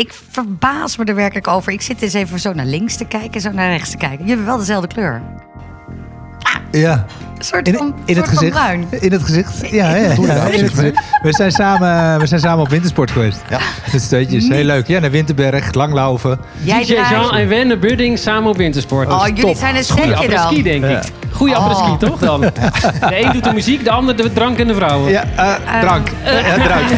ik verbaas me er werkelijk over. Ik zit eens even zo naar links te kijken, zo naar rechts te kijken. Je hebt wel dezelfde kleur. Ja. Een soort In, van, in het soort van gezicht. bruin. In het gezicht. Ja, ja. In het gezicht. We zijn samen, we zijn samen op wintersport geweest. Ja. Met steutjes. Heel leuk. Ja, naar Winterberg, langlaufen. Jij DJ Jean en Wenne Budding samen op wintersport. Oh, jullie top. zijn een setje dan. denk ik. Goeie Oh. toch dan? De een doet de muziek, de ander de drank en de vrouwen. Ja, eh, drank. Ja, drank.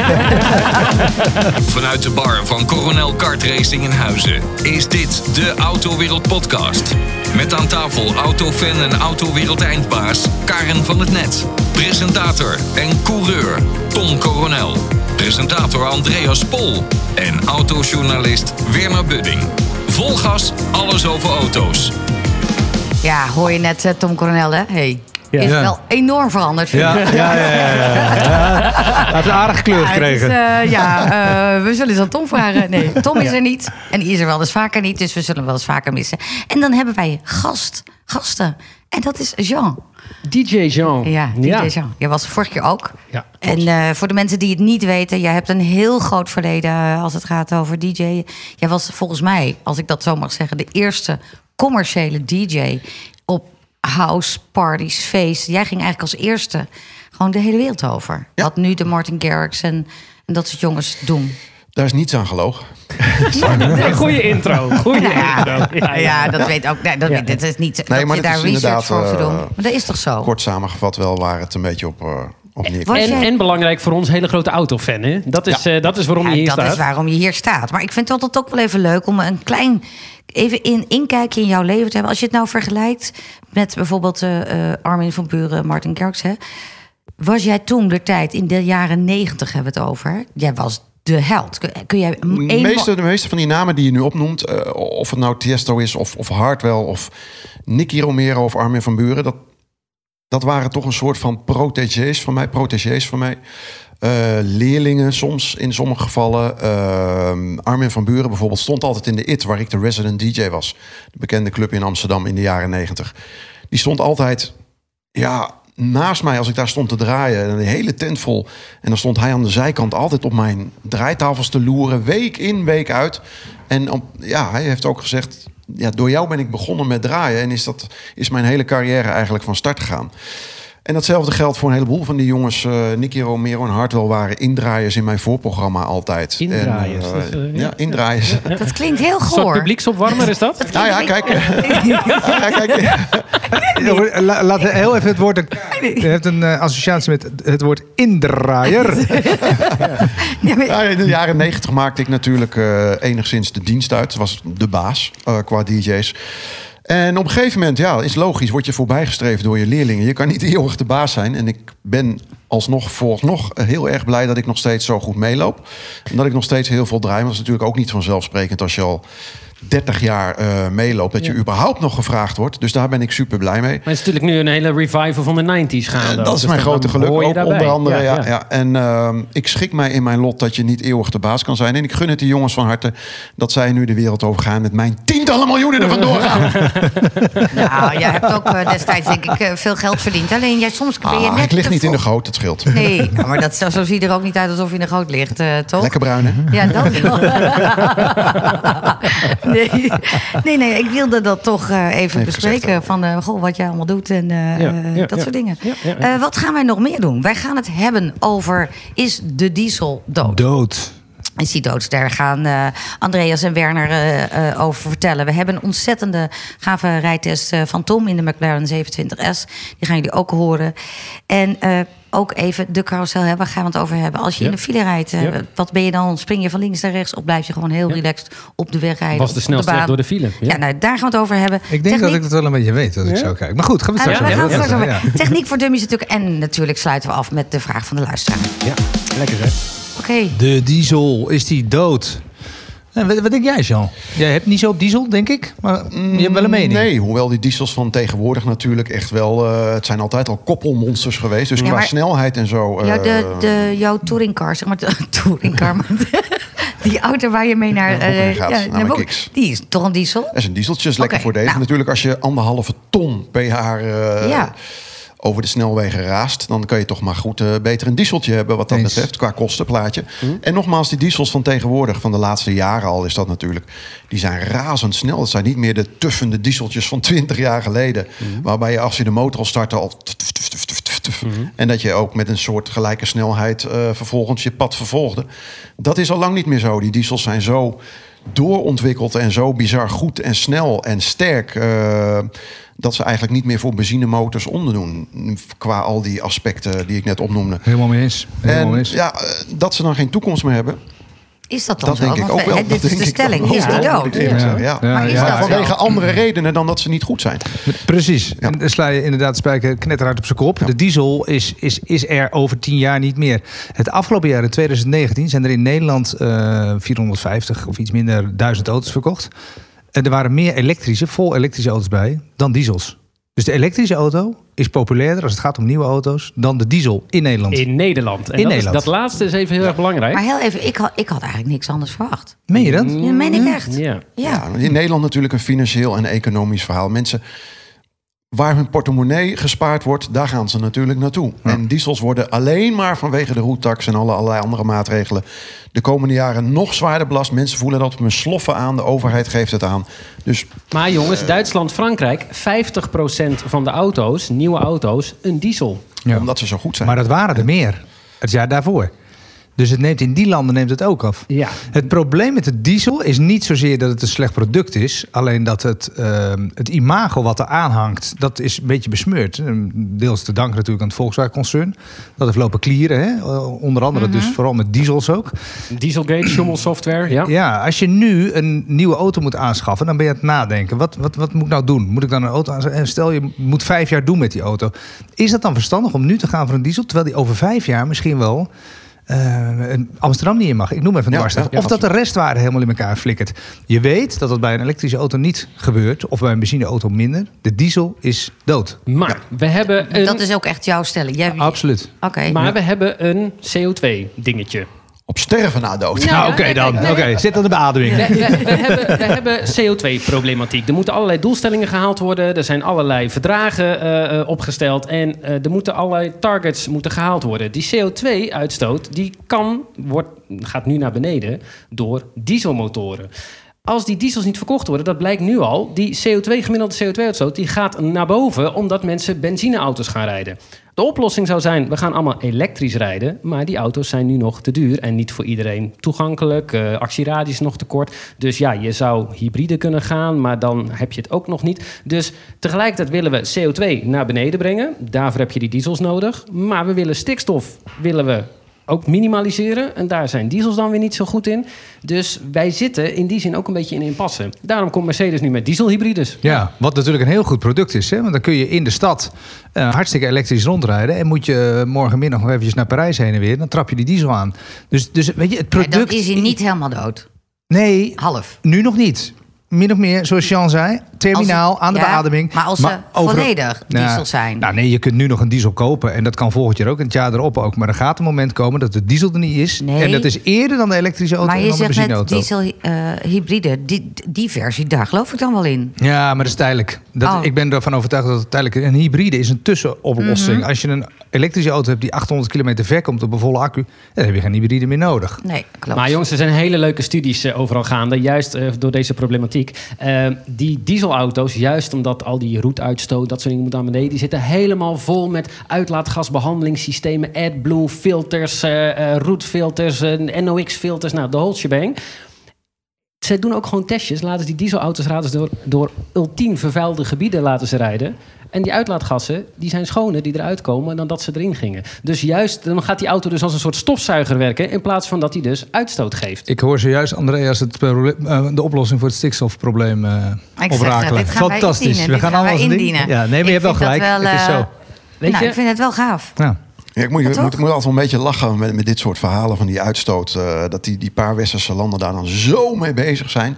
Vanuit de bar van Coronel Kart Racing in Huizen is dit de Autowereld Podcast. Met aan tafel autofan en autowereld eindbaas Karen van het Net. Presentator en coureur Tom Coronel. Presentator Andreas Pol. En autojournalist Werner Budding. Vol gas, alles over auto's. Ja, hoor je net eh, Tom Coronel, hè? Hey. Is Ja. wel enorm veranderd. vind Ja, ja, ja. ja, ja. ja. Hij heeft een aardige kleur Ja, het is, gekregen. eh, ja eh, we zullen eens aan Tom vragen. Nee, Tom is er niet. En die is er wel eens vaker niet. Dus we zullen hem wel eens vaker missen. En dan hebben wij gast, gasten. En dat is Jean. DJ Jean. Ja, DJ Jean. Jij was vorige keer ook. Ja, En eh, voor de mensen die het niet weten, jij hebt een heel groot verleden als het gaat over DJ. Jij was volgens mij, als ik dat zo mag zeggen, de eerste commerciële DJ house parties, feesten. Jij ging eigenlijk als eerste gewoon de hele wereld over. Ja. Wat nu de Martin Garrix en, en dat soort jongens doen. Daar is niets aan gelogen. Een goede intro. Goeie Ja, intro. ja, ja, dat weet ook. Nee, dat, weet- dat is niet Nee, dat maar je daar is research voor te doen. eh, Maar dat is toch zo? Kort samengevat wel waar het een beetje op, eh En, jij- en belangrijk voor ons, hele grote autofan. Hè? Dat, is, eh, dat is waarom je hier dat staat. is waarom je hier staat. Maar ik vind het altijd ook wel even leuk om een klein even in inkijkje in jouw leven te hebben. Als je het nou vergelijkt met bijvoorbeeld eh, eh, Armin van Buren, Martin Garrix. Hè? Was jij toen de tijd, in de jaren negentig hebben we het over. Jij was de held. Kun, kun jij De één meeste, de meeste van die namen die je nu opnoemt, eh, of het nou Tiesto is, of, of Hartwell, of Nicky Romero of Armin van Buren, dat, dat waren toch een soort van protégés van mij, protégés van mij. Eh, leerlingen soms in sommige gevallen. Eh, Armin van Buren bijvoorbeeld stond altijd in de IT, waar ik de resident DJ was. De bekende club in Amsterdam in de jaren negentig. Die stond altijd ja, naast mij als ik daar stond te draaien. En de hele tent vol. En dan stond hij aan de zijkant altijd op mijn draaitafels te loeren. Week in, week uit. En ja, hij heeft ook gezegd... Ja, door jou ben ik begonnen met draaien. En is, dat, is mijn hele carrière eigenlijk van start gegaan. En datzelfde geldt voor een heleboel van die jongens. eh Nicky Romero en Hartwell waren indraaiers in mijn voorprogramma altijd. Indraaiers, En, dat eh, is, eh, ja, ja. indraaiers. Dat klinkt heel goor. publieksopwarmer is dat? Nou ja, kijk. ja, kijk. La- Laat heel even het woord... Je hebt een eh, associatie met het woord indraaier. In de jaren negentig maakte ik natuurlijk eh, enigszins de dienst uit. was de baas eh, qua DJ's. En op een gegeven moment, ja, is logisch, word je voorbijgestreefd door je leerlingen. Je kan niet eeuwig de baas zijn. En ik ben alsnog vooralsnog heel erg blij dat ik nog steeds zo goed meeloop. En dat ik nog steeds heel veel draai. Want dat is natuurlijk ook niet vanzelfsprekend als je al 30 jaar eh, meeloopt. Dat je überhaupt nog gevraagd wordt. Dus daar ben ik super blij mee. Maar het is natuurlijk nu een hele revival van de 90s gaande. Eh, dat is Dus mijn grote geluk. Ook onder andere. Ja, ja. ja. En ehm, ik schik mij in mijn lot dat je niet eeuwig de baas kan zijn. En ik gun het die jongens van harte dat zij nu de wereld overgaan met mijn tientallen miljoenen er vandoor gaan. Nou, jij hebt ook eh, destijds denk ik veel geld verdiend. Alleen jij soms ben je Ah, net ik lig niet in de goot, dat scheelt. Nee, maar dat, zo, ziet er ook niet uit alsof je in de goot ligt, eh, toch? Lekker bruin, hè? Ja, dat wel. nee. nee, nee, ik wilde dat toch eh, even, Even bespreken. Van eh, goh, wat jij allemaal doet en eh, Ja, ja, dat ja. soort dingen. Ja, ja, ja. Eh, wat gaan wij nog meer doen? Wij gaan het hebben over... Is de diesel dood? Dood. Is die dood? Daar gaan eh, Andreas en Werner eh, eh, over vertellen. We hebben een ontzettende gave rijtest eh, van Tom in de McLaren 27S. Die gaan jullie ook horen. En eh, ook even de carousel, hè, waar gaan we het over hebben? Als je Ja. in de file rijdt, eh, Ja. wat ben je dan? Spring je van links naar rechts of blijf je gewoon heel Ja. relaxed op de weg rijden? Was de snelste door de file. Ja, nou, daar gaan we het over hebben. Ik denk dat ik het wel een beetje weet als ik zo kijk. Maar goed, gaan we het Ah, straks we gaan over het straks hebben. over. Techniek voor dummies natuurlijk. En natuurlijk sluiten we af met de vraag van de luisteraar. Ja, lekker hè. Oké. De diesel, is die dood? En wat, wat denk jij, Jean? Jij hebt niet zo op diesel, denk ik. Maar je hebt wel een mening. Nee, hoewel die diesels van tegenwoordig natuurlijk echt wel... eh, het zijn altijd al koppelmonsters geweest. Dus Ja, qua maar- snelheid en zo... eh, Ja, de, de, jouw touringcar, zeg maar, de, touringcar, maar de- die auto waar je mee naar... Ja, eh, gaat, naar naar mijn Boek- Kicks. Die is toch een diesel? Dat is een dieseltje, is lekker Oké, voordelig. nou. Natuurlijk als je anderhalve ton per jaar eh, Ja. Over de snelwegen raast... dan kan je toch maar goed eh, beter een dieseltje hebben wat dat Eens. betreft, qua kostenplaatje. En nogmaals, die diesels van tegenwoordig, van de laatste jaren al is dat natuurlijk... die zijn razendsnel. Het zijn niet meer de tuffende dieseltjes van 20 jaar geleden... waarbij je als je de motor al startte al... tuf. En dat je ook met een soort gelijke snelheid eh, vervolgens je pad vervolgde. Dat is al lang niet meer zo. Die diesels zijn zo doorontwikkeld en zo bizar goed en snel en sterk... eh, dat ze eigenlijk niet meer voor benzinemotors onderdoen. Qua al die aspecten die ik net opnoemde. Helemaal mee eens. Helemaal mee En eens. ja, eh, dat ze dan geen toekomst meer hebben, Is dat dan dat zo? denk ik ook wel. dit is de stelling. Is die dood? Ja. Maar is ja. dat zo? Vanwege andere redenen dan dat ze niet goed zijn. Precies. En dan sla je inderdaad de spijker knetterhard op zijn kop. De diesel is, is, is er over tien jaar niet meer. Het afgelopen jaar, in 2019, zijn er in Nederland eh 450 of iets minder duizend auto's verkocht. En er waren meer elektrische, vol elektrische auto's bij dan diesels. Dus de elektrische auto is populairder als het gaat om nieuwe auto's dan de diesel in Nederland. In Nederland. En In dat, Nederland. Is, dat laatste is even heel erg belangrijk. Maar heel even, ik had, ik had eigenlijk niks anders verwacht. Meen je dat? Ja, dat meen ik echt. Ja. Ja. Ja, in Nederland natuurlijk een financieel en economisch verhaal. Mensen, waar hun portemonnee gespaard wordt, daar gaan ze natuurlijk naartoe. En diesels worden alleen maar vanwege de roetax en alle, allerlei andere maatregelen... de komende jaren nog zwaarder belast. Mensen voelen dat op hun sloffen aan. De overheid geeft het aan. Dus Maar jongens, Duitsland, Frankrijk, 50% van de auto's, nieuwe auto's, een diesel. Ja. omdat ze zo goed zijn. Maar dat waren er meer het jaar daarvoor. Dus het neemt in die landen neemt het ook af. Ja. Het probleem met de diesel is niet zozeer dat het een slecht product is. Alleen dat het, ehm, het imago wat er aanhangt, dat is een beetje besmeurd. Ehm, Deels te danken natuurlijk aan het Volkswagen-concern. Dat heeft lopen klieren. Hè? Eh, Onder andere dus vooral met diesels ook. Dieselgate, Schummel Software, ja. Ja, als je nu een nieuwe auto moet aanschaffen, dan ben je aan het nadenken. Wat, wat, wat moet ik nou doen? Moet ik dan een auto aanschaffen? En stel je moet vijf jaar doen met die auto. Is dat dan verstandig om nu te gaan voor een diesel, terwijl die over vijf jaar misschien wel een Amsterdam niet in mag? Ik noem even een Ja, dwarsstraat. ja, of dat de restwaarde helemaal in elkaar flikkert. Je weet dat dat bij een elektrische auto niet gebeurt, of bij een benzineauto minder. De diesel is dood. Maar we hebben een, Dat is ook echt jouw stelling. Jij, Absoluut. Oké. maar we hebben een CO2-dingetje. Op sterven na dood. Nou, ja, oké dan. nee, Oké, zit aan de beademing. We, we- we hebben, we hebben CO2-problematiek. Er moeten allerlei doelstellingen gehaald worden. Er zijn allerlei verdragen eh, eh, opgesteld. En eh, er moeten allerlei targets moeten gehaald worden. Die CO2-uitstoot die kan, wordt, gaat nu naar beneden door dieselmotoren. Als die diesels niet verkocht worden, dat blijkt nu al... die CO2, gemiddelde CO2-uitstoot die gaat naar boven... omdat mensen benzineauto's gaan rijden. De oplossing zou zijn, we gaan allemaal elektrisch rijden... maar die auto's zijn nu nog te duur en niet voor iedereen toegankelijk. Eh actieradius nog te kort. Dus ja, je zou hybride kunnen gaan, maar dan heb je het ook nog niet. Dus tegelijkertijd willen we CO2 naar beneden brengen. Daarvoor heb je die diesels nodig. Maar we willen stikstof willen we ook minimaliseren. En daar zijn diesels dan weer niet zo goed in. Dus wij zitten in die zin ook een beetje in een impasse. Daarom komt Mercedes nu met dieselhybrides. Ja, wat natuurlijk een heel goed product is. Hè? Want dan kun je in de stad eh, hartstikke elektrisch rondrijden. En moet je morgenmiddag nog eventjes naar Parijs heen en weer. Dan trap je die diesel aan. Dus, dus weet je, het Maar product... dan is hij niet helemaal dood. Nee, Half. nu nog niet. Min of meer, zoals Jean zei, terminaal Als- aan de ja, beademing. maar als ze volledig diesel zijn. Nou nee, je kunt nu nog een diesel kopen. En dat kan volgend jaar ook en het jaar erop ook. Maar er gaat een moment komen dat de diesel er niet is. Nee. En dat is eerder dan de elektrische auto Maar en je dan de zegt net benzineauto. diesel eh, hybride. Die, die versie, daar geloof ik dan wel in. Ja, maar dat is tijdelijk. Dat, Oh. Ik ben ervan overtuigd dat het tijdelijk Een hybride is een tussenoplossing. Mhm. Als je een elektrische auto hebt die 800 kilometer ver komt op een volle accu... dan heb je geen hybride meer nodig. Nee, klopt. Maar jongens, er zijn hele leuke studies eh, overal gaande, juist eh, door deze problematiek. Die dieselauto's, juist omdat al die roetuitstoot, dat soort dingen moet naar beneden, die zitten helemaal vol met uitlaatgasbehandelingssystemen, AdBlue filters, eh roetfilters, eh, NOx-filters, nou, de whole shebang. Ze doen ook gewoon testjes. Laten ze die dieselauto's laten ze door, door ultiem vervuilde gebieden laten ze rijden. En die uitlaatgassen die zijn schoner die eruit komen dan dat ze erin gingen. Dus juist, dan gaat die auto dus als een soort stofzuiger werken... in plaats van dat hij dus uitstoot geeft. Ik hoor zojuist Andreas het eh, de oplossing voor het stikstofprobleem eh Ik zeg, oprakelen. Fantastisch. indienen. We gaan gaan ding. indienen. Ja, nee, maar je hebt wel gelijk. wel, het is eh, zo. Weet nou, je? ik vind het wel gaaf. Ja. Ja, ik, moet, ik, moet, moet altijd wel een beetje lachen met, met dit soort verhalen van die uitstoot. eh, dat die, die paar westerse landen daar dan zo mee bezig zijn.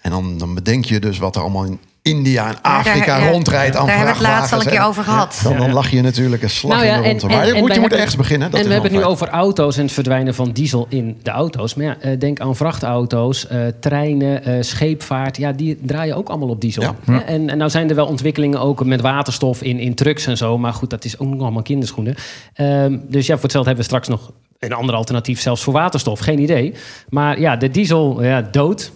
En dan, dan bedenk je dus wat er allemaal in, India en Afrika daar- rondrijdt aan daar hebben we het laatst al een keer over gehad. Dan, dan lach je natuurlijk een slag Nou ja, in de en- ronde. en- Maar je en moet, je moet ergens beginnen. Dat en we hebben het nu over auto's en het verdwijnen van diesel in de auto's. Maar ja, eh, denk aan vrachtauto's, eh, treinen, eh, scheepvaart. Ja, die draaien ook allemaal op diesel. Ja. En, en nou zijn er wel ontwikkelingen ook met waterstof in, in trucks en zo. Maar goed, dat is ook nog allemaal kinderschoenen. Ehm, dus ja, voor hetzelfde hebben we straks nog een ander alternatief, zelfs voor waterstof. Geen idee. Maar ja, de diesel, ja, dood.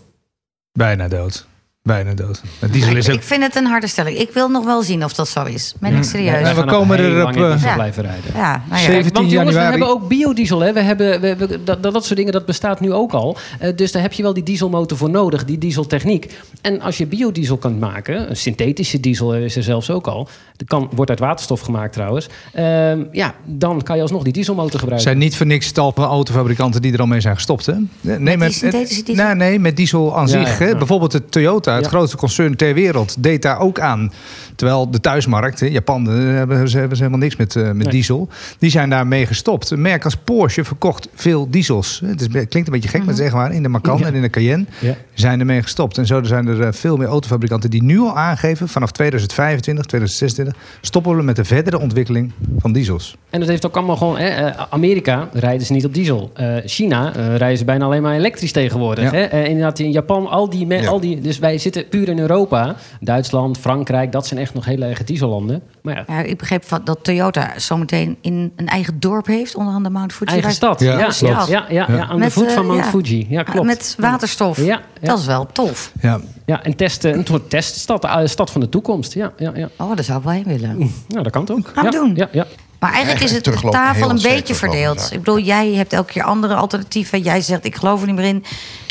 Bijna dood. Bijna dood. Diesel is ook... Ik vind het een harde stelling. Ik wil nog wel zien of dat zo is. Ben ik serieus. Ja, we komen er op, eh, blijven rijden. Ja, nou ja. Zeven- 17 Want jongens, we hebben ook biodiesel. Hè? We hebben, we, we- dat, dat soort dingen, dat bestaat nu ook al. Eh, dus daar heb je wel die dieselmotor voor nodig, die dieseltechniek. En als je biodiesel kan maken, een synthetische diesel is er zelfs ook al. Dat kan, wordt uit waterstof gemaakt trouwens. Ehm, ja, dan kan je alsnog die dieselmotor Er gebruiken. zijn niet voor niks tal van autofabrikanten die er al mee zijn gestopt. Hè? Nee, die synthetische diesel? Nee, nee, met diesel aan Ja, zich. ja, Hè? ja. Bijvoorbeeld de Toyota, het Ja. grootste concern ter wereld, deed daar ook aan. Terwijl de thuismarkt, Japan, daar hebben ze, hebben ze helemaal niks met, eh, met Nee. diesel. Die zijn daarmee gestopt. Een merk als Porsche verkocht veel diesels. Het is, klinkt een beetje gek, maar is echt waar. In de Macan Ja. en in de Cayenne Ja. zijn ermee gestopt. En zo zijn er eh, veel meer autofabrikanten die nu al aangeven... vanaf 2025, 2026 stoppen we met de verdere ontwikkeling van diesels. En dat heeft ook allemaal gewoon... Hè, eh, Amerika rijden ze niet op diesel. Eh, China eh, rijden ze bijna alleen maar elektrisch tegenwoordig. Ja. Hè? Eh, inderdaad, in Japan, al die, Ja. al die... Dus wij zitten puur in Europa. Duitsland, Frankrijk, dat zijn echt nog hele erge diesellanden. Maar ja, Ja, ik begreep van dat Toyota zometeen in een eigen dorp heeft, onderaan de Mount Fuji. eigen stad. Ja, Ja, ja, klopt. ja, ja, ja, aan de Met, voet eh, van Mount ja. Fuji. Ja, klopt. Met waterstof. Ja, ja. Dat is wel tof. Ja, Ja, en testen, een soort teststad, eh, stad van de toekomst. Ja, ja, ja. Oh, daar zou ik wel heen willen. Nou, dat kan toch? Gaan we ja, doen. Ja, ja. Maar eigenlijk is het de tafel een beetje verdeeld. Ik bedoel, jij hebt elke keer andere alternatieven. Jij zegt, ik geloof er niet meer in.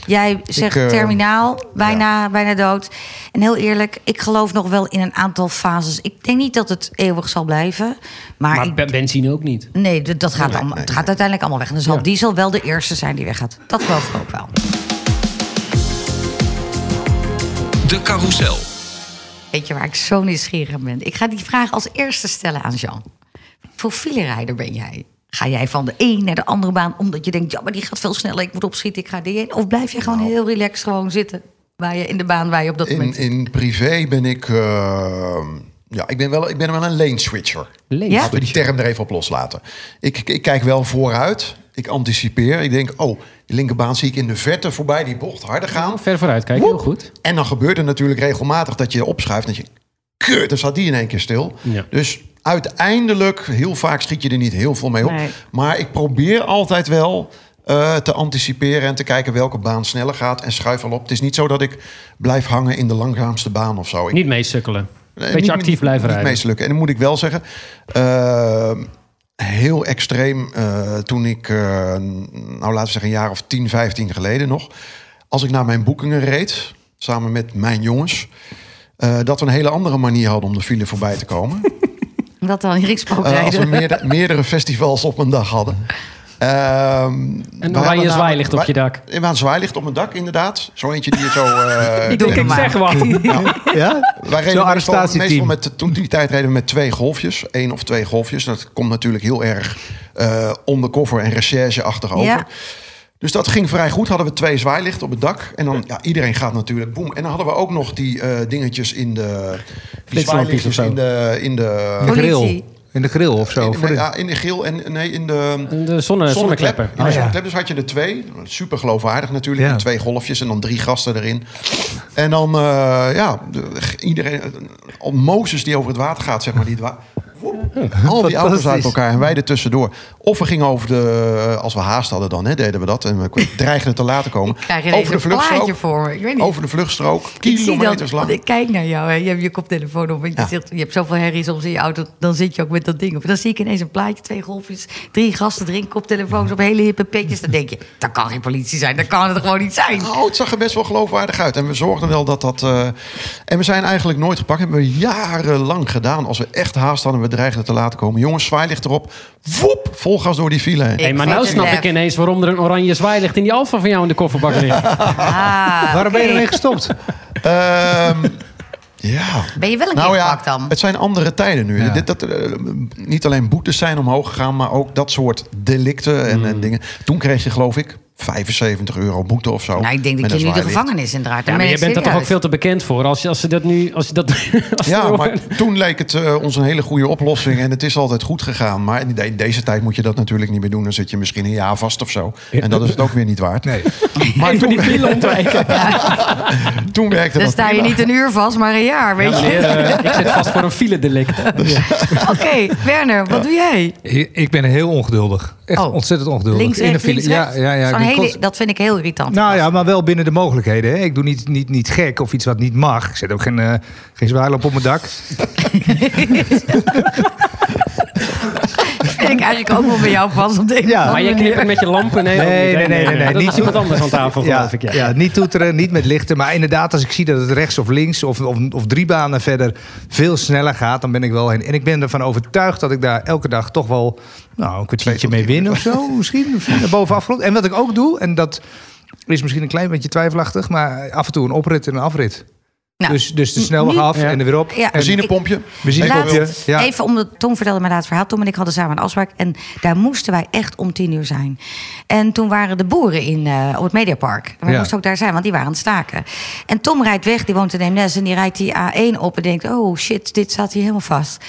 Jij zegt eh, terminaal, bijna, bijna dood. En heel eerlijk, ik geloof nog wel in een aantal fases. Ik denk niet dat het eeuwig zal blijven. Maar, Maar ik, be- benzine ook niet. nee, dat dat gaat, Nee, allemaal, nee, het gaat uiteindelijk allemaal weg. En dan zal Ja. diesel wel de eerste zijn die weggaat. Dat geloof ik ook wel. De carousel. Weet je waar ik zo nieuwsgierig ben? Ik ga die vraag als eerste stellen aan Jean. Voor filerijder ben jij? Ga jij van de een naar de andere baan omdat je denkt... ja, maar die gaat veel sneller, ik moet opschieten, ik ga die in? Of blijf je gewoon heel relaxed gewoon zitten waar je, in de baan waar je op dat In, moment... in privé ben ik... eh, ja, ik ben, wel, ik ben wel een lane switcher. Lees. Ja? Laten we die term er even op loslaten. Ik, ik, ik kijk wel vooruit. Ik anticipeer. Ik denk, oh, die linkerbaan zie ik in de verte voorbij die bocht harder gaan. Ver vooruit kijken, heel goed. En dan gebeurt er natuurlijk regelmatig dat je opschuift. En dat je, kut, dan staat die in één keer stil. Ja. Dus uiteindelijk, heel vaak schiet je er niet heel veel mee op. Nee. Maar ik probeer altijd wel eh, te anticiperen en te kijken welke baan sneller gaat. En schuif al op. Het is niet zo dat ik blijf hangen in de langzaamste baan of zo. Ik, Niet meesukkelen. Beetje niet- actief niet- blijven niet rijden. meeslukken. En dan moet ik wel zeggen, eh, heel extreem eh, toen ik, eh, nou laten we zeggen een jaar of 10, 15 geleden nog, als ik naar mijn boekingen reed, samen met mijn jongens, eh, dat we een hele andere manier hadden om de file voorbij te komen. Dat dan in Rikspook Eh, als we meerdere, meerdere festivals op een dag hadden. Ehm, Een we oranje hadden zwaailicht op je dak. Hadden een zwaailicht op mijn dak, inderdaad. Zo eentje die je zo... eh, Ik doe Ik zeg wat. ja? Wij reden meestal, arrestatieteam. meestal met, toen die tijd reden we met twee golfjes. één of twee golfjes. Dat komt natuurlijk heel erg eh undercover en recherche-achtig over. Ja. Dus dat ging vrij goed. Hadden we twee zwaailichten op het dak. En dan, ja, iedereen gaat natuurlijk boem. En dan hadden we ook nog die eh, dingetjes in de... Die zwaailichtjes zo. in de... In de, In de grill. In de grill of zo. in, nee, ja, in de grill en nee, in de... De zonne, zonnekleppen. In de Oh, ja. zonneklep. Dus had je er twee. Super geloofwaardig natuurlijk. Ja. Twee golfjes en dan drie gasten erin. En dan, eh, ja, de- iedereen... Al Mozes die over het water gaat, zeg maar. Die het wa- Woep. Al die auto's uit elkaar en wij er tussendoor. Of we gingen over de... Als we haast hadden dan, hè, deden we dat. En we dreigden te laten komen. Over de vluchtstrook. voor me. Ik weet niet. Over de vluchtstrook. Kilometers dat, lang. ik kijk naar jou. Hè. Je hebt je koptelefoon op. En je, Ja. zegt, je hebt zoveel herrie soms in je auto. Dan zit je ook met dat ding op. Dan zie ik ineens een plaatje, twee golfjes, drie gasten erin, koptelefoons op, hele hippe petjes. Dan denk je, dat kan geen politie zijn. Dat kan het gewoon niet zijn. Nou, het zag er best wel geloofwaardig uit. En we zorgden wel dat dat... eh, En we zijn eigenlijk nooit gepakt. Hebben we jarenlang gedaan. Als we echt haast hadden, we dreigden te laten komen. Jongens, zwaailicht erop. Woep, vol gas door die file heen. Hey, maar nou snap ik ineens waarom er een oranje zwaailicht in die Alfa van jou in de kofferbak ligt. Ah, Waarom ben je ermee gestopt? Ehm, ja. Ben je wel een Nou keer ja, gepakt dan? het zijn andere tijden nu. Ja. Dit, dat, eh, niet alleen boetes zijn omhoog gegaan, maar ook dat soort delicten en, Mm. en dingen. Toen kreeg je geloof ik 75 euro boete of zo. Nou, ik denk dat je nu de gevangenis in draait. Ja, maar je bent er toch ook veel te bekend voor. Als, je- als ze dat nu... Als je dat, als Ja, maar toen leek het eh, ons een hele goede oplossing en het is altijd goed gegaan. Maar in, de- in deze tijd moet je dat natuurlijk niet meer doen. Dan zit je misschien een jaar vast of zo. En dat is het ook weer niet waard. Nee. Maar Even toen, die file ontwijken. toen werkte Dan dat sta je prima. niet een uur vast, maar een jaar, weet Ja, je. eh, ik zit vast voor een file-delict. Oké, Werner, wat doe jij? Ik ben heel ongeduldig. Echt Oh. ontzettend ongeduldig. Links, In de rechts, file- rechts? Ja, ja, ja. Zo'n ik ben hele, constant- dat vind ik heel irritant. Nou ja, maar wel binnen de mogelijkheden. Hè. Ik doe niet, niet, niet gek of iets wat niet mag. Ik zet ook geen, eh geen zwaarloop op mijn dak. ik eigenlijk ook wel bij jou pas op deze Ja. Maar jij knippert met je lampen? Nee, Nee, nee, nee, nee, nee. Dat Niet was iemand anders aan tafel, Ja, geloof ik. Ja. ja, niet toeteren, niet met lichten. Maar inderdaad, als ik zie dat het rechts of links of, of, of drie banen verder veel sneller gaat, dan ben ik wel heen. En ik ben ervan overtuigd dat ik daar elke dag toch wel nou, een kwartiertje mee win of zo. Misschien, bovenaf rond. En wat ik ook doe, en dat is misschien een klein beetje twijfelachtig, maar af en toe een oprit en een afrit. Nou, dus, dus de snelweg nu- af Ja. en er weer op. Ja, En- Benzinepompje. Benzinepompje. Ja. Even om de Tom vertelde mijn laatste verhaal. Tom en ik hadden samen een afspraak. En daar moesten wij echt om tien uur zijn. En toen waren de boeren in, eh, op het Mediapark. Ja. moesten ook daar zijn, want die waren aan het staken. En Tom rijdt weg, die woont in Eemnes. En die rijdt die A1 op en denkt... oh shit, dit staat hier helemaal vast.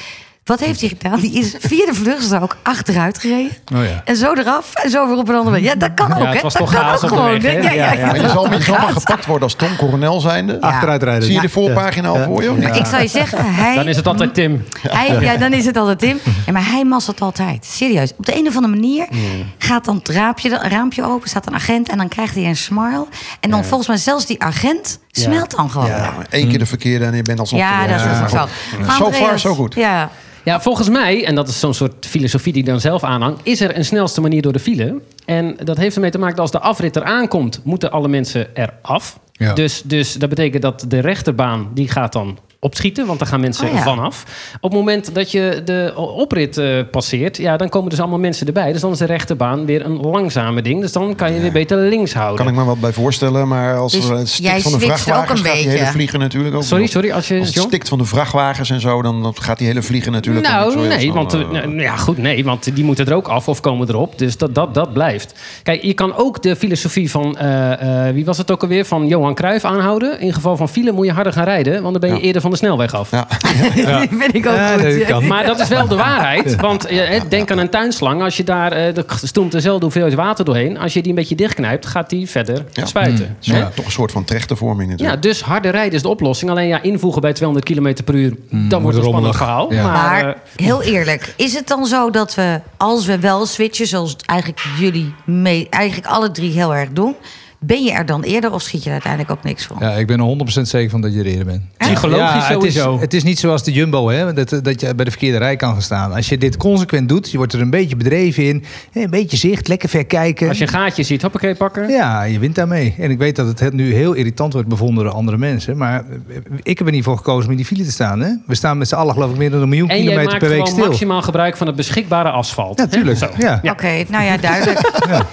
Wat heeft hij gedaan? Die is via de vluchtstrook achteruit gereden. Oh ja. En zo eraf en zo weer op een andere weg. Ja, dat kan ook, Ja, het hè? was dat toch kan ook op de gewoon. weg? Ja, ja, Ja, ja. Maar je zal, je zal maar Gaat. gepakt worden als Tom Coronel zijnde. Achteruit rijden. Zie je de Ja. voorpagina al voor je? niet? Ik zou je zeggen, hij... Dan is het altijd Tim. Hij, ja, dan is het altijd Tim. Ja, maar hij het altijd. Serieus. Op de een of andere manier gaat dan het raampje, raampje open, staat een agent en dan krijgt hij een smile. En dan volgens mij zelfs die agent smelt dan gewoon. Ja, Ja, één keer de verkeerde en je bent alsnog... dat is Ja, ook zo. Andreas, far, so good. Ja. Ja, volgens mij, en dat is zo'n soort filosofie die ik dan zelf aanhang... is er een snelste manier door de file. En dat heeft ermee te maken dat als de afrit eraan komt... moeten alle mensen eraf. Ja. Dus, dus dat betekent dat de rechterbaan die gaat dan opschieten... want daar gaan mensen Oh ja. vanaf. Op het moment dat je de oprit eh, passeert... Ja, dan komen dus allemaal mensen erbij. Dus dan is de rechterbaan weer een langzame ding. Dus dan kan je weer beter links houden. Kan ik me wat bij voorstellen, maar als Dus er het stikt van de ook vrachtwagens een gaat die hele vliegen natuurlijk ook. Sorry, sorry, als je... Als het John? stikt van de vrachtwagens en zo, dan dan gaat die hele vliegen natuurlijk. ook Nou, heel nee, want, eh, eh, nou, ja, goed, nee, want die moeten er ook af of komen erop. Dus dat, dat, dat blijft. Kijk, je kan ook de filosofie van, eh, eh, wie was het ook alweer, van Johan Cruijff aanhouden. In geval van file moet je harder gaan rijden, want dan ben je Ja. eerder van de snelweg af. Ja, Die vind ik ook Ja, goed. dat ja. kan. Maar dat is wel de waarheid. Want eh, denk aan een tuinslang. Als je daar, eh er stond dezelfde hoeveelheid water doorheen. Als je die een beetje dichtknijpt, gaat die verder Ja. spuiten. Zo, Hè? toch een soort van trechtervorming Ja, natuurlijk. dus harder rijden is de oplossing. Alleen ja, invoegen bij 200 km per uur, dan wordt het een spannend verhaal. Ja. Maar, Maar eh, heel eerlijk, is het dan zo dat we, als we wel switchen, zoals eigenlijk jullie mee, eigenlijk alle drie heel erg doen, ben je er dan eerder of schiet je er uiteindelijk ook niks van? Ja, ik ben er 100% zeker van dat je er eerder bent. Psychologisch Ja, het sowieso. is, het is niet zoals de Jumbo, hè, dat, dat je bij de verkeerde rij kan gaan staan. Als je dit consequent doet, je wordt er een beetje bedreven in. Een beetje zicht, lekker ver kijken. als je een gaatje ziet, hoppakee pakken. Ja, je wint daarmee. En ik weet dat het nu heel irritant wordt bevonden door andere mensen. Maar ik heb er niet voor gekozen om in die file te staan. Hè? We staan met z'n allen geloof ik meer dan een miljoen En kilometer maakt per week gewoon stil. maximaal gebruik van het beschikbare asfalt. Ja, tuurlijk. Hè? Zo. Ja. Oké, nou ja, duidelijk. Ja,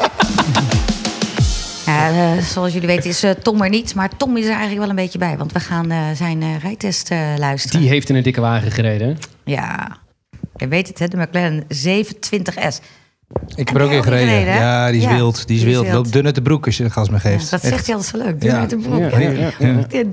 eh, zoals jullie weten is eh, Tom er niet, maar Tom is er eigenlijk wel een beetje bij. Want we gaan eh, zijn rijtest luisteren. Die heeft in een dikke wagen gereden. Ja, je weet het hè, de McLaren 720S. Ik heb er ook in gereden. ja, die is Ja, wild. Die is wild. wild. Loopt dun uit de broek als je er gas mee Ja, geeft. dat Echt. zegt hij altijd zo leuk. Ja. Ja. De broek. Ja, ja, ja, ja. Ja,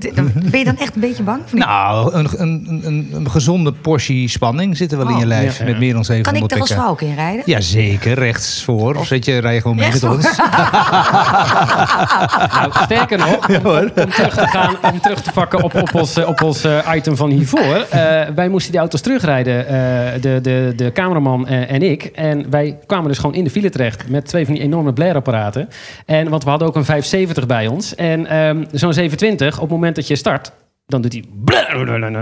Ben je dan echt een beetje bang? Niet? Nou, een, een, een, een gezonde portie spanning zit er wel in je Oh, lijf. ja, ja. Met meer dan 700 kan ik er als vrouw ook in rijden? Jazeker, rechts voor. Of zet je, rij je gewoon mee met ons. Nou, sterker nog, om, terug te gaan, om terug te pakken op, op ons, op ons eh, item van hiervoor. Eh, wij moesten die auto's terugrijden, eh, de, de, de cameraman eh, en ik. En wij kwamen dus gewoon in de file terecht met twee van die enorme blare-apparaten. En, want we hadden ook een 570 bij ons. En ehm, zo'n 720, op het moment dat je start, dan doet hij...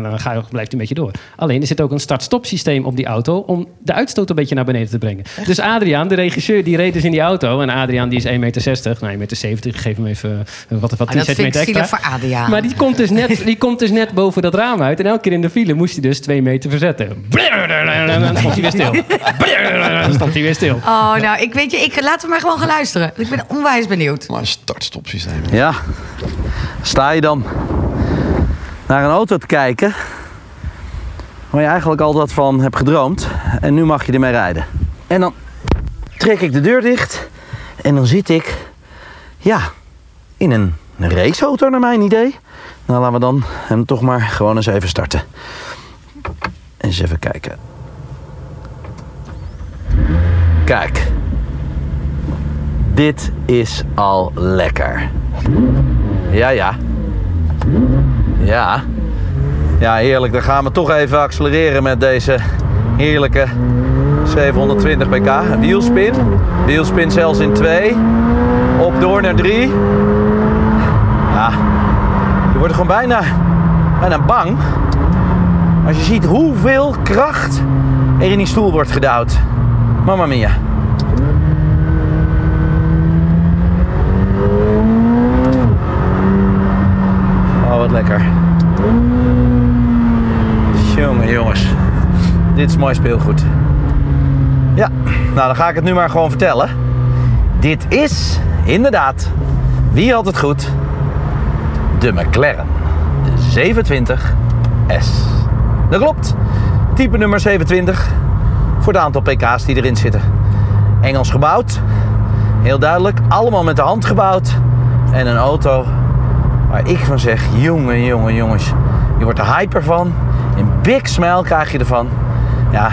Dan ga je, blijft hij een beetje door. Alleen er zit ook een start-stop systeem op die auto... om de uitstoot een beetje naar beneden te brengen. Dus Adriaan, de regisseur, die reed dus in die auto. En Adriaan die is 1,60 meter. Nou, 1,70 meter. Ik geef hem even eh, wat, wat Ah, 10 dat vind ik centimeter extra. voor Adriaan. Maar die komt, dus net, die komt dus net boven dat raam uit. En elke keer in de file moest hij dus twee meter verzetten. Dan stond hij weer stil. Dan stond hij weer stil. Oh, nou, ik weet je, ik, laten we maar gewoon gaan luisteren. Ik ben onwijs benieuwd. Maar een start-stop systeem. Ja, sta je dan naar een auto te kijken waar je eigenlijk altijd van hebt gedroomd en nu mag je ermee rijden. En dan trek ik de deur dicht en dan zit ik Ja, in een raceauto naar mijn idee. Nou, laten we dan hem toch maar gewoon eens even starten. Eens even kijken. Kijk. Dit is al lekker. Ja, ja. Ja. Ja, heerlijk. Dan gaan we toch even accelereren met deze heerlijke 720 pk. Wielspin. Wielspin zelfs in 2. Op door naar 3. Ja, je wordt gewoon bijna, bijna bang. Als je ziet hoeveel kracht er in die stoel wordt gedouwd. Mamma mia. Oh, wat lekker. Jongen, jongens. Dit is mooi speelgoed. Ja, nou dan ga ik het nu maar gewoon vertellen. Dit is inderdaad, wie had het goed? De McLaren 720S. Dat klopt. Type nummer 27 voor de aantal pk's die erin zitten. Engels gebouwd, heel duidelijk, allemaal met de hand gebouwd. En een auto waar ik van zeg, jongen, jongen, jongens, je wordt er hyper van. Big smile krijg je ervan. Ja,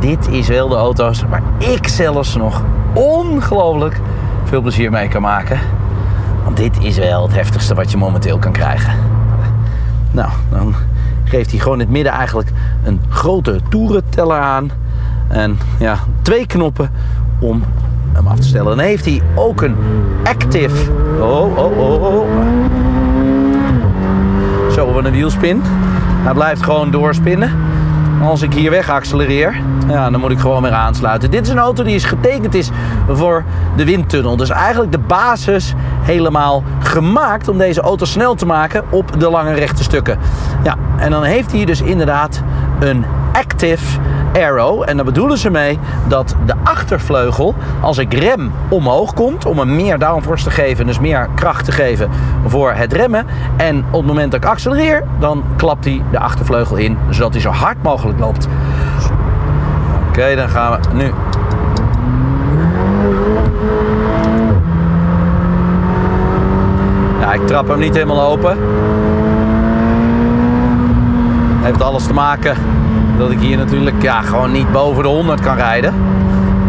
dit is wel de auto's waar ik zelfs nog ongelooflijk veel plezier mee kan maken. Want dit is wel het heftigste wat je momenteel kan krijgen. Nou, dan geeft hij gewoon in het midden eigenlijk een grote toerenteller aan. En ja, twee knoppen om hem af te stellen. Dan heeft hij ook een active. Oh, oh, oh, oh. Zo, wat een wielspin. Hij blijft gewoon doorspinnen. Als ik hier weg accelereer, ja, dan moet ik gewoon weer aansluiten. Dit is een auto die is getekend is voor de windtunnel. Dus eigenlijk de basis helemaal gemaakt om deze auto snel te maken op de lange rechte stukken. Ja, en dan heeft hij dus inderdaad een active aero. En daar bedoelen ze mee dat de achtervleugel, als ik rem omhoog komt, om hem meer downforce te geven, dus meer kracht te geven voor het remmen. En op het moment dat ik accelereer, dan klapt hij de achtervleugel in, zodat hij zo hard mogelijk loopt. Oké, dan gaan we nu. Ik trap hem niet helemaal open. Heeft alles te maken dat ik hier natuurlijk ja, gewoon niet boven de 100 kan rijden.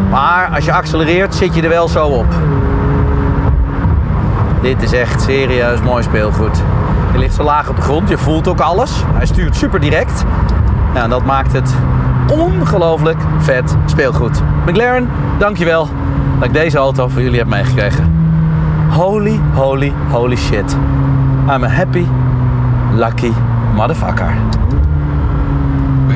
Maar als je accelereert, zit je er wel zo op. Dit is echt serieus mooi speelgoed. Je ligt zo laag op de grond, je voelt ook alles. Hij stuurt super direct. Ja, en dat maakt het ongelooflijk vet speelgoed. McLaren, dankjewel dat ik deze auto voor jullie heb meegekregen. Holy, holy, holy shit. I'm a happy, lucky motherfucker.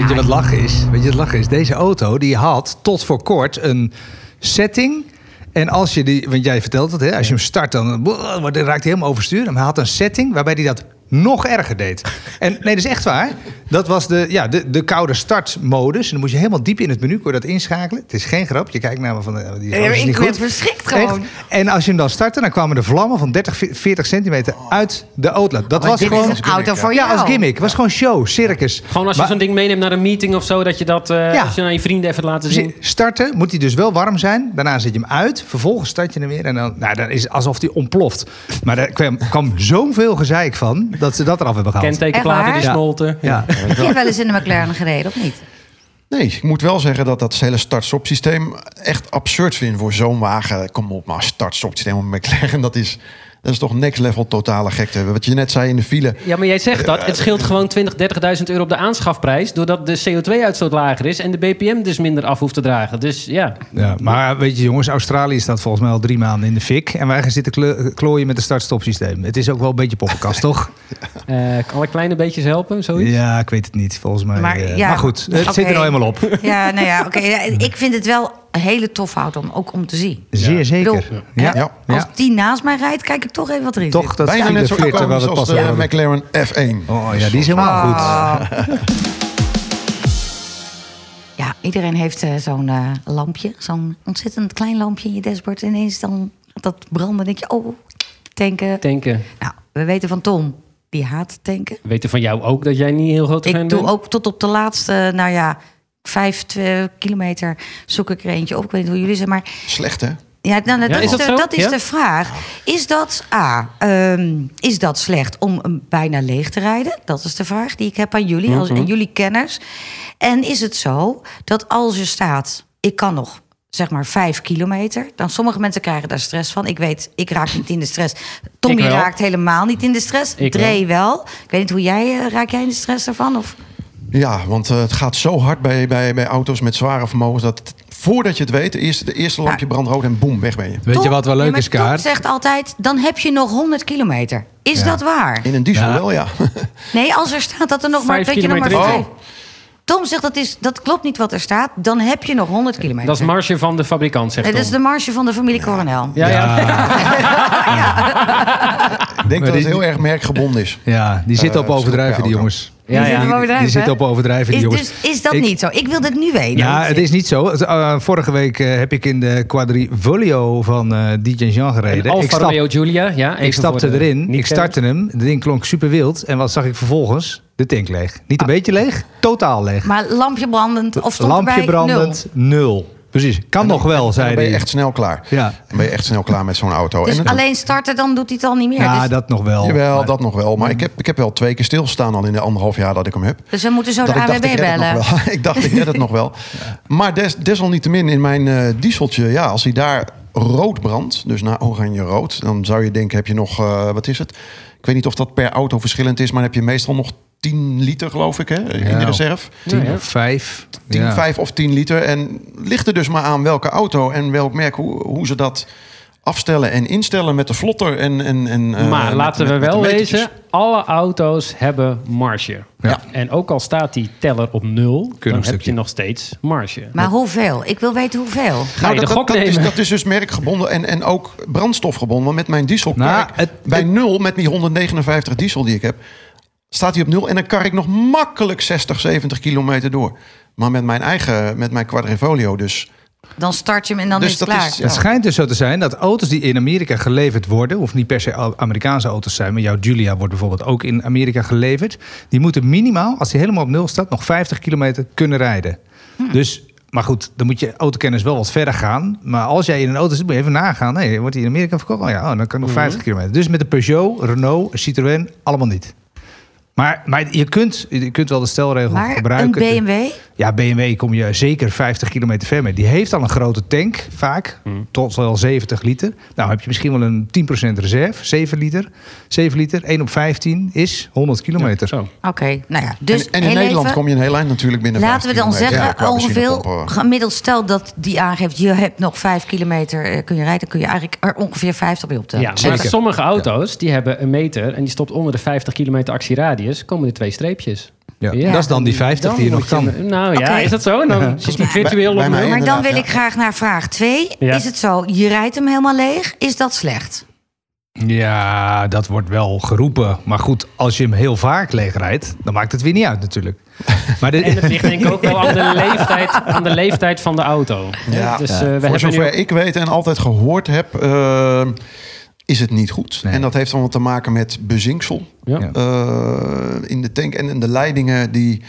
Weet je wat lachen is? Weet je wat lachen is? Deze auto die had tot voor kort een setting. En als je die, want jij vertelt het, hè, als je hem start, dan hij raakt hij helemaal overstuur. Maar hij had een setting waarbij hij dat nog erger deed. En nee, dat is echt waar. Dat was de, ja, de, de koude startmodus. En dan moest je helemaal diep in het menu, kon je dat inschakelen. Het is geen grap. Je kijkt naar me van, eh, die Ja, ik goed. verschrikt Echt. gewoon. En als je hem dan startte, dan kwamen de vlammen van 30, 40 centimeter uit de outlet. Dat Maar was gewoon... is een auto voor ja, jou. als gimmick. Het was gewoon show, circus. Gewoon als je zo'n ding meeneemt naar een meeting of zo, dat je dat eh, Ja. als je naar je vrienden even laten zien. Starten moet hij dus wel warm zijn. Daarna zet je hem uit. Vervolgens start je hem weer. En dan, nou, dan is het alsof hij ontploft. Maar er kwam, kwam zoveel gezeik van dat ze dat eraf hebben gehaald. Kentekenplaten die smolten. Ja. Heb je wel eens in de McLaren gereden, of niet? Nee, ik moet wel zeggen dat dat hele start-stop systeem echt absurd vind voor zo'n wagen. Kom op, maar start-stop systeem op McLaren, dat is, dat is toch next level totale gekte. Wat je net zei in de file. Ja, maar jij zegt dat. Het scheelt gewoon 20, 30.000 euro op de aanschafprijs. Doordat de CO2-uitstoot lager is en de BPM dus minder af hoeft te dragen. Dus ja, Ja, maar weet je jongens, Australië staat volgens mij al drie maanden in de fik. En wij gaan zitten klooien met een start-stop systeem. Het is ook wel een beetje poppenkast, toch? eh alle kleine beetjes helpen, zoiets. Ja, ik weet het niet. Volgens mij. Maar, eh, ja, maar goed, het zit er nou eenmaal op. Ja, nou ja, oké. Ik vind het wel een hele tof auto om ook om te zien. Zeer zeker. Bedoel, Ja. hè. Als die naast mij rijdt, kijk ik toch even wat erin Toch zit. dat Bijna net zo flirten waar iconisch we het de over hadden. McLaren F1. Oh ja, die is helemaal goed. Ja, iedereen heeft eh, zo'n eh, lampje. Zo'n ontzettend klein lampje in je dashboard. En ineens dan dat branden. Denk je, oh, tanken. Denken. Nou, we weten van Tom, die haat tanken. We weten van jou ook dat jij niet heel groot fan Ik doe bent. ook tot op de laatste, nou ja, vijf twee kilometer zoek ik er eentje op. Ik weet niet hoe jullie zijn, maar Slecht hè? Ja, nou, dat, Ja, is, dat de, dat is Ja? de vraag. Is dat, A, ehm, is dat slecht om hem bijna leeg te rijden? Dat is de vraag die ik heb aan jullie, als, Mhm. en jullie kenners. En is het zo dat als er staat, ik kan nog zeg maar vijf kilometer... dan sommige mensen krijgen daar stress van. Ik weet, ik raak niet in de stress. Tommy wel. raakt helemaal niet in de stress. Ik Dre wel. Ik weet niet hoe jij, eh, raak jij in de stress ervan? Of? Ja, want eh, het gaat zo hard bij, bij, bij auto's met zware vermogens... dat het- voordat je het weet, de eerste, de eerste lampje brandt rood en boem, weg ben je. Weet je wat wel Ja, leuk is, Tom Kaar? zegt altijd, dan heb je nog 100 kilometer. Is Ja. dat waar? In een diesel Ja. wel, ja. Nee, als er staat dat er nog maar, weet je, nog maar. Tom zegt dat, is, dat klopt niet wat er staat. Dan heb je nog 100 kilometer. Dat is marge van de fabrikant, zegt Nee, dat is de marge van de familie Coronel. Ja, ja. Ik denk dat die- het heel erg merkgebonden is. Ja, die zitten op Eh, overdrijven, die auto. jongens. Ja, Die ja. zitten Die, overdrijven, zitten op overdrijven, die Is, jongens. dus, is dat Ik- niet zo? Ik wil dit nu weten. Ja, het is niet zo. Het, eh, vorige week eh, heb ik in de Quadrivolio van eh DJ Jean En gereden. Ik, Alfa stap, Romeo Giulia, ja. ik stapte de erin, ik startte hem. De ding klonk super wild. En wat zag ik vervolgens? De tank leeg. Niet een beetje leeg, totaal leeg. Maar lampje brandend of stond Lampje erbij brandend, nul. Precies. Kan nog wel, Dan zei ben je hij. echt snel klaar. Ja. Dan ben je echt snel klaar met zo'n auto. Dus het- alleen starten, dan doet hij het al niet meer. Ja, dus, dat nog wel. Jawel, Maar- dat nog wel. Maar ik heb, ik heb wel twee keer stilgestaan al in de anderhalf jaar dat ik hem heb. dus we moeten zo dat de AWB bellen. ik dacht, ik red het nog wel. Maar des, desalniettemin in mijn eh dieseltje, ja, als hij daar rood brandt, dus naar oranje rood, dan zou je denken, heb je nog, eh, wat is het? Ik weet niet of dat per auto verschillend is, maar dan heb je meestal nog 10 liter, geloof ik, hè, in Ja. de reserve. Tien Ja, ja. of vijf. 10, Ja. 5 of 10 liter. En ligt er dus maar aan welke auto en welk merk, hoe, hoe ze dat afstellen en instellen met de vlotter. En, en, en, eh, Maar laten met- we met wel metertjes. wezen, alle auto's hebben marge. Ja. En ook al staat die teller op nul, dan heb stukje. je nog steeds marge. Maar hoeveel? Ik wil weten hoeveel. Ga je de dat, gok dat, dat, is, nemen? dat is dus merkgebonden en, en ook brandstofgebonden. Want met mijn diesel Nou, het- bij het- nul, met die 159 diesel die ik heb, staat hij op nul. En dan kar ik nog makkelijk 60, 70 kilometer door. Maar met mijn eigen, met mijn Quadrivolio dus. Dan start je hem en dan Dus is het dat klaar. is- ja. Het schijnt dus zo te zijn dat auto's die in Amerika geleverd worden, of niet per se Amerikaanse auto's zijn, maar jouw Julia wordt bijvoorbeeld ook in Amerika geleverd, die moeten minimaal, als die helemaal op nul staat, nog 50 kilometer kunnen rijden. Dus, maar goed, dan moet je autokennis wel wat verder gaan. Maar als jij in een auto zit, moet je even nagaan. Nee, wordt die in Amerika verkocht? Oh ja, oh, dan kan ik nog 50 kilometer. Dus met de Peugeot, Renault, Citroën, allemaal niet. Maar, maar je, kunt, je kunt wel de stelregel Maar een gebruiken. BMW? Ja, BMW kom je zeker 50 kilometer ver mee. Die heeft al een grote tank, vaak, tot wel 70 liter. Nou heb je misschien wel een 10% reserve, 7 liter. 7 liter, 1 op 15 is 100 kilometer. Zo. Oké, nou ja. Dus en, en in Nederland even, kom je een heel eind natuurlijk binnen Laten we 50 dan kilometer. zeggen, Ja, ongeveer gemiddeld stel dat die aangeeft... je hebt nog 5 kilometer eh, kun je rijden... kun je eigenlijk er ongeveer 50 bij optellen. Ja, Zeker. maar sommige auto's die hebben een meter en die stopt onder de 50 kilometer actieradius, komen er twee streepjes. Ja, dat is dan die 50 die je nog kan. nou ja, is dat zo? En dan zit je virtueel bij op. Maar dan wil ja. ik graag naar vraag 2. Ja. Is het zo, je rijdt hem helemaal leeg? Is dat slecht? Ja, dat wordt wel geroepen. Maar goed, als je hem heel vaak leeg rijdt, dan maakt het weer niet uit natuurlijk. Maar de, En het ligt denk ik ook wel aan de leeftijd, aan de leeftijd van de auto. Ja. Dus, Ja. eh, we Voor hebben zover nu... ik weet en altijd gehoord heb, eh, is het niet goed. Nee. En dat heeft allemaal te maken met bezinksel Ja. Eh, in de tank en in de leidingen die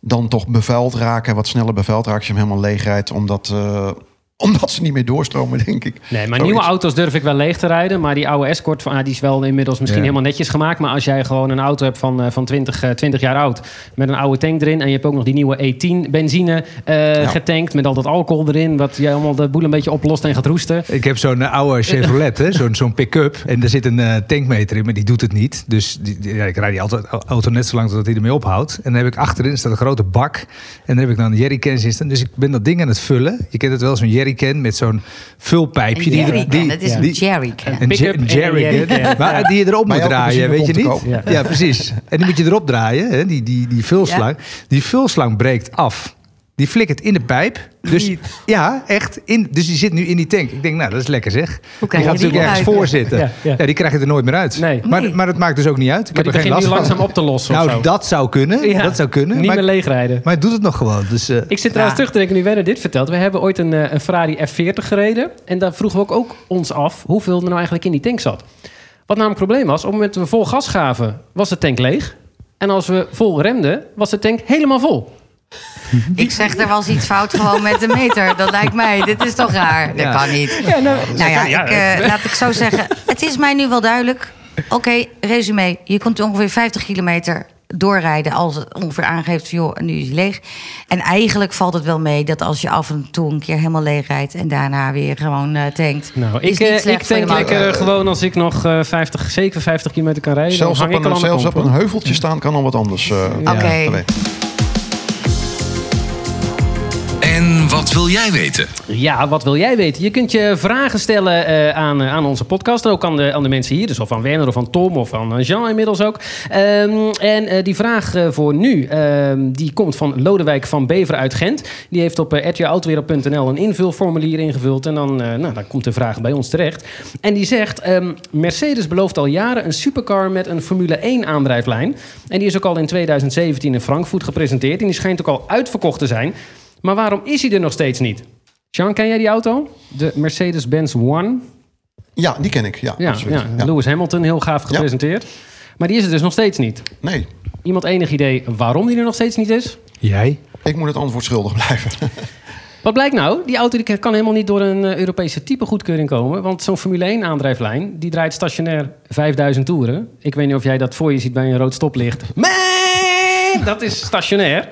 dan toch bevuild raken, wat sneller bevuild raken als je hem helemaal leeg rijdt, omdat, eh, omdat ze niet meer doorstromen, denk ik. Nee, maar nieuwe auto's durf ik wel leeg te rijden. Maar die oude Escort, van, ah, die is wel inmiddels misschien Ja. helemaal netjes gemaakt. Maar als jij gewoon een auto hebt van, eh, van 20, eh, 20 jaar oud... met een oude tank erin... en je hebt ook nog die nieuwe E10 benzine eh, getankt... met al dat alcohol erin... wat jij allemaal de boel een beetje oplost en gaat roesten. Ik heb zo'n eh, oude Chevrolet, hè, zo'n zo'n pick-up. En daar zit een eh, tankmeter in, maar die doet het niet. Dus die, ja, ik rijd die auto, auto net zo lang totdat hij ermee ophoudt. En dan heb ik achterin staat een grote bak. En dan heb ik dan jerrycans in staan. Dus ik ben dat ding aan het vullen. Je kent het wel, zo'n jerrycan met zo'n vulpijpje. Een die, het is een jerrycan. Een jerrycan. jerrycan. Maar die je erop moet draaien, weet je niet? Ja. precies. En die moet je erop draaien, hè? Die, die, die vulslang. Die vulslang breekt af. Die flikkert in de pijp. Dus ja, echt. In, dus die zit nu in die tank. Ik denk, nou, dat is lekker zeg. Die gaat die natuurlijk ergens voor zitten. Ja, Ja, ja. die krijg je er nooit meer uit. Nee. Maar, Nee. maar het maakt dus ook niet uit. Ik Maar heb die er geen begint nu last van. langzaam op te lossen of Nou, zo. dat zou kunnen. Ja, Dat zou kunnen. Niet maar, meer leegrijden. maar het doet het nog gewoon. Dus, eh, Ik zit trouwens terug te denken, nu Werner dit vertelt. We hebben ooit een, eh, een Ferrari F40 gereden. En daar vroegen we ook, ook ons af hoeveel er nou eigenlijk in die tank zat. Wat namelijk het probleem was, op het moment dat we vol gas gaven, was de tank leeg. En als we vol remden, was de tank helemaal vol. Ik zeg, er was iets fout gewoon met de meter. Dat lijkt mij. Dit is toch raar? Dat Ja. kan niet. Ja, nou, Nou ja, ik, eh, laat ik zo zeggen. Het is mij nu wel duidelijk. Oké, resume. Je kunt ongeveer 50 kilometer doorrijden als het ongeveer aangeeft van, joh, nu is hij leeg. En eigenlijk valt het wel mee dat als je af en toe een keer helemaal leeg rijdt en daarna weer gewoon eh tankt. Nou, is ik, niet eh, slecht ik denk lekker gewoon als ik nog eh, 50, zeker 50 kilometer kan rijden. Zelfs dan op hang ik al een, zelfs op een heuveltje staan kan al wat anders. eh Oké. Wat wil jij weten? Ja, wat wil jij weten? Je kunt je vragen stellen eh, aan, eh, aan onze podcast. Ook aan de, aan de mensen hier. Dus of van Werner of van Tom of van eh, Jean inmiddels ook. Ehm, en die vraag voor nu, ehm, die komt van Lodewijk van Bever uit Gent. Die heeft op uh, een invulformulier ingevuld. En dan, nou, dan komt de vraag bij ons terecht. En die zegt, ehm, Mercedes belooft al jaren een supercar met een Formule 1 aandrijflijn. En die is ook al in 2017 in Frankfurt gepresenteerd. En die schijnt ook al uitverkocht te zijn. Maar waarom is hij er nog steeds niet? Jean, ken jij die auto? De Mercedes-Benz One. Ja, die ken ik. Ja, Ja, ja, Ja. Lewis Hamilton, heel gaaf gepresenteerd. Maar die is er dus nog steeds niet. Nee, Iemand enig idee waarom die er nog steeds niet is? Jij? ik moet het antwoord schuldig blijven. Wat blijkt nou? Die auto die kan helemaal niet door een eh, Europese typegoedkeuring komen. Want zo'n Formule 1 aandrijflijn, die draait stationair 5000 toeren. Ik weet niet of jij dat voor je ziet bij een rood stoplicht. Man, dat is stationair.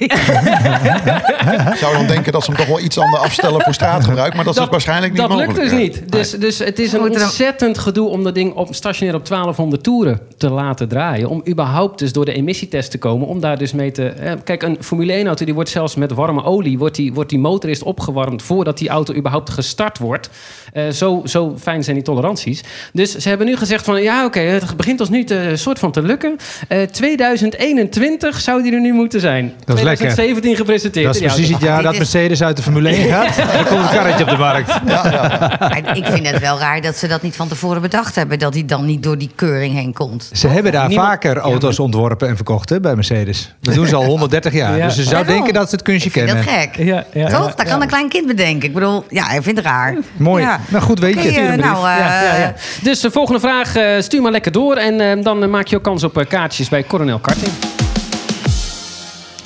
Ik zou dan denken dat ze hem toch wel iets anders afstellen voor straatgebruik. Maar dat, is waarschijnlijk niet dat mogelijk. lukt dus Ja. niet. Dus, dus het is een ontzettend gedoe om dat ding op, stationair op 1200 toeren te laten draaien. Om überhaupt dus door de emissietest te komen. Om daar dus mee te... eh, kijk, een Formule 1 auto die wordt zelfs met warme olie... wordt die, wordt die motor eerst opgewarmd voordat die auto überhaupt gestart wordt. Eh, zo, zo fijn zijn die toleranties. Dus ze hebben nu gezegd van... ja, oké, het begint ons nu te, soort van te lukken. Eh 2021 zou die er nu moeten zijn. Dat is lekker. 2017 gepresenteerd. Dat is precies het jaar dat is- Mercedes uit de Formule 1 gaat. Dan komt een karretje op de markt. Maar ik vind het wel raar dat ze dat niet van tevoren bedacht hebben. Dat hij dan niet door die keuring heen komt. Ze hebben daar Niemand- vaker auto's ontworpen en verkocht hè, bij Mercedes. Dat doen ze al 130 jaar. Ja. Dus je zou denken dat ze het kunstje Ik vind kennen. dat gek. Ja, ja, Toch? dat ja. kan een klein kind bedenken. Ik bedoel, ja, ik vind het raar. Mooi. Ja. Nou, goed weet je. Brief. nou, eh, Ja, ja, ja. Dus de volgende vraag, eh, stuur maar lekker door. En eh, dan maak je ook kans op eh, kaartjes bij Coronel Karting.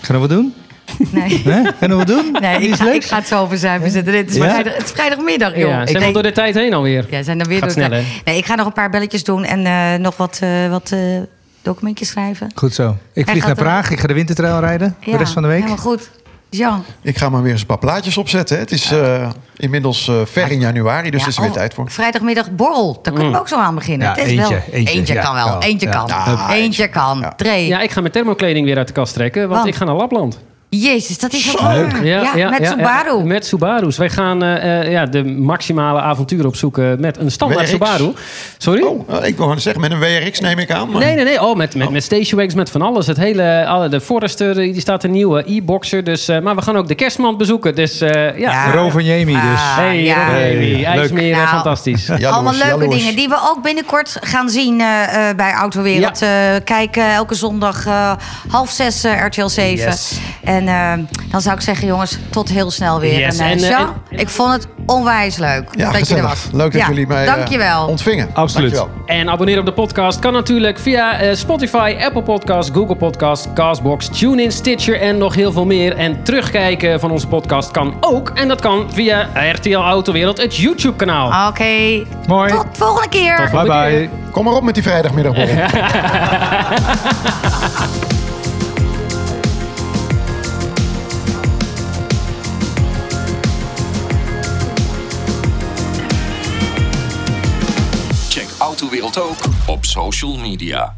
Gaan we wat doen? nee. Hè? Gaan we wat doen? Nee, ik ga, ik ga het zo verzuipen zetten. Het is, Ja? vrijdag, het is vrijdagmiddag, joh. Ja, Ik zijn we denk- door de tijd heen alweer? Ja, zijn er weer Gaat door- snel? Nee, ik ga nog een paar belletjes doen en eh, nog wat, eh, wat eh, documentjes schrijven. Goed zo. Ik vlieg naar Praag. Ik ga de wintertrail rijden. De rest van de week. Helemaal goed. Jean. Ik ga maar weer eens een paar plaatjes opzetten. hè. Het is eh, inmiddels eh, ver in januari, dus Ja, er is weer oh, tijd voor. Vrijdagmiddag borrel. Daar kunnen we ook zo aan beginnen. Ja, het is eentje, wel, eentje, ja, kan wel. Eentje Ja. kan. Ja, eentje kan. Ja. Ja, ik ga mijn thermokleding weer uit de kast trekken, want Want? ik ga naar Lapland. Jezus, dat is ook Zo. waar. Ja, met Subaru. met Subaru's. Wij gaan eh, eh, ja, de maximale avontuur opzoeken met een standaard WRX. Subaru. Sorry? Oh, eh, ik wil gewoon zeggen, met een WRX neem ik aan. maar- Nee, nee, nee. Oh, met, met, met stationwags, met van alles. Het hele, alle, de Forester, die staat een nieuwe e-boxer. Dus, eh, maar we gaan ook de kerstman bezoeken. Dus eh, ja. Ja. Rovaniemi dus. Ah, Hey, ja. Leuk. IJsmeren, Nou, fantastisch. Jaloers, Allemaal leuke jaloers. dingen die we ook binnenkort gaan zien eh, eh, bij Autowereld. Eh kijken elke zondag eh, half zes RTL 7. Yes. En eh, dan zou ik zeggen, jongens, tot heel snel weer. Yes, En, eh, en, eh, Jean, en- ik vond het onwijs leuk Ja, dat je er was. Leuk dat Ja, jullie mij eh, Dankjewel. ontvingen. Absoluut. Dankjewel. En abonneren op de podcast kan natuurlijk via eh, Spotify, Apple Podcasts, Google Podcasts, Castbox, TuneIn, Stitcher en nog heel veel meer. En terugkijken van onze podcast kan ook. En dat kan via RTL Autowereld, het YouTube-kanaal. Oké, Mooi. tot volgende keer. Tot Bye bye. Kom maar op met die vrijdagmiddagborrel. Check Autowereld ook op social media.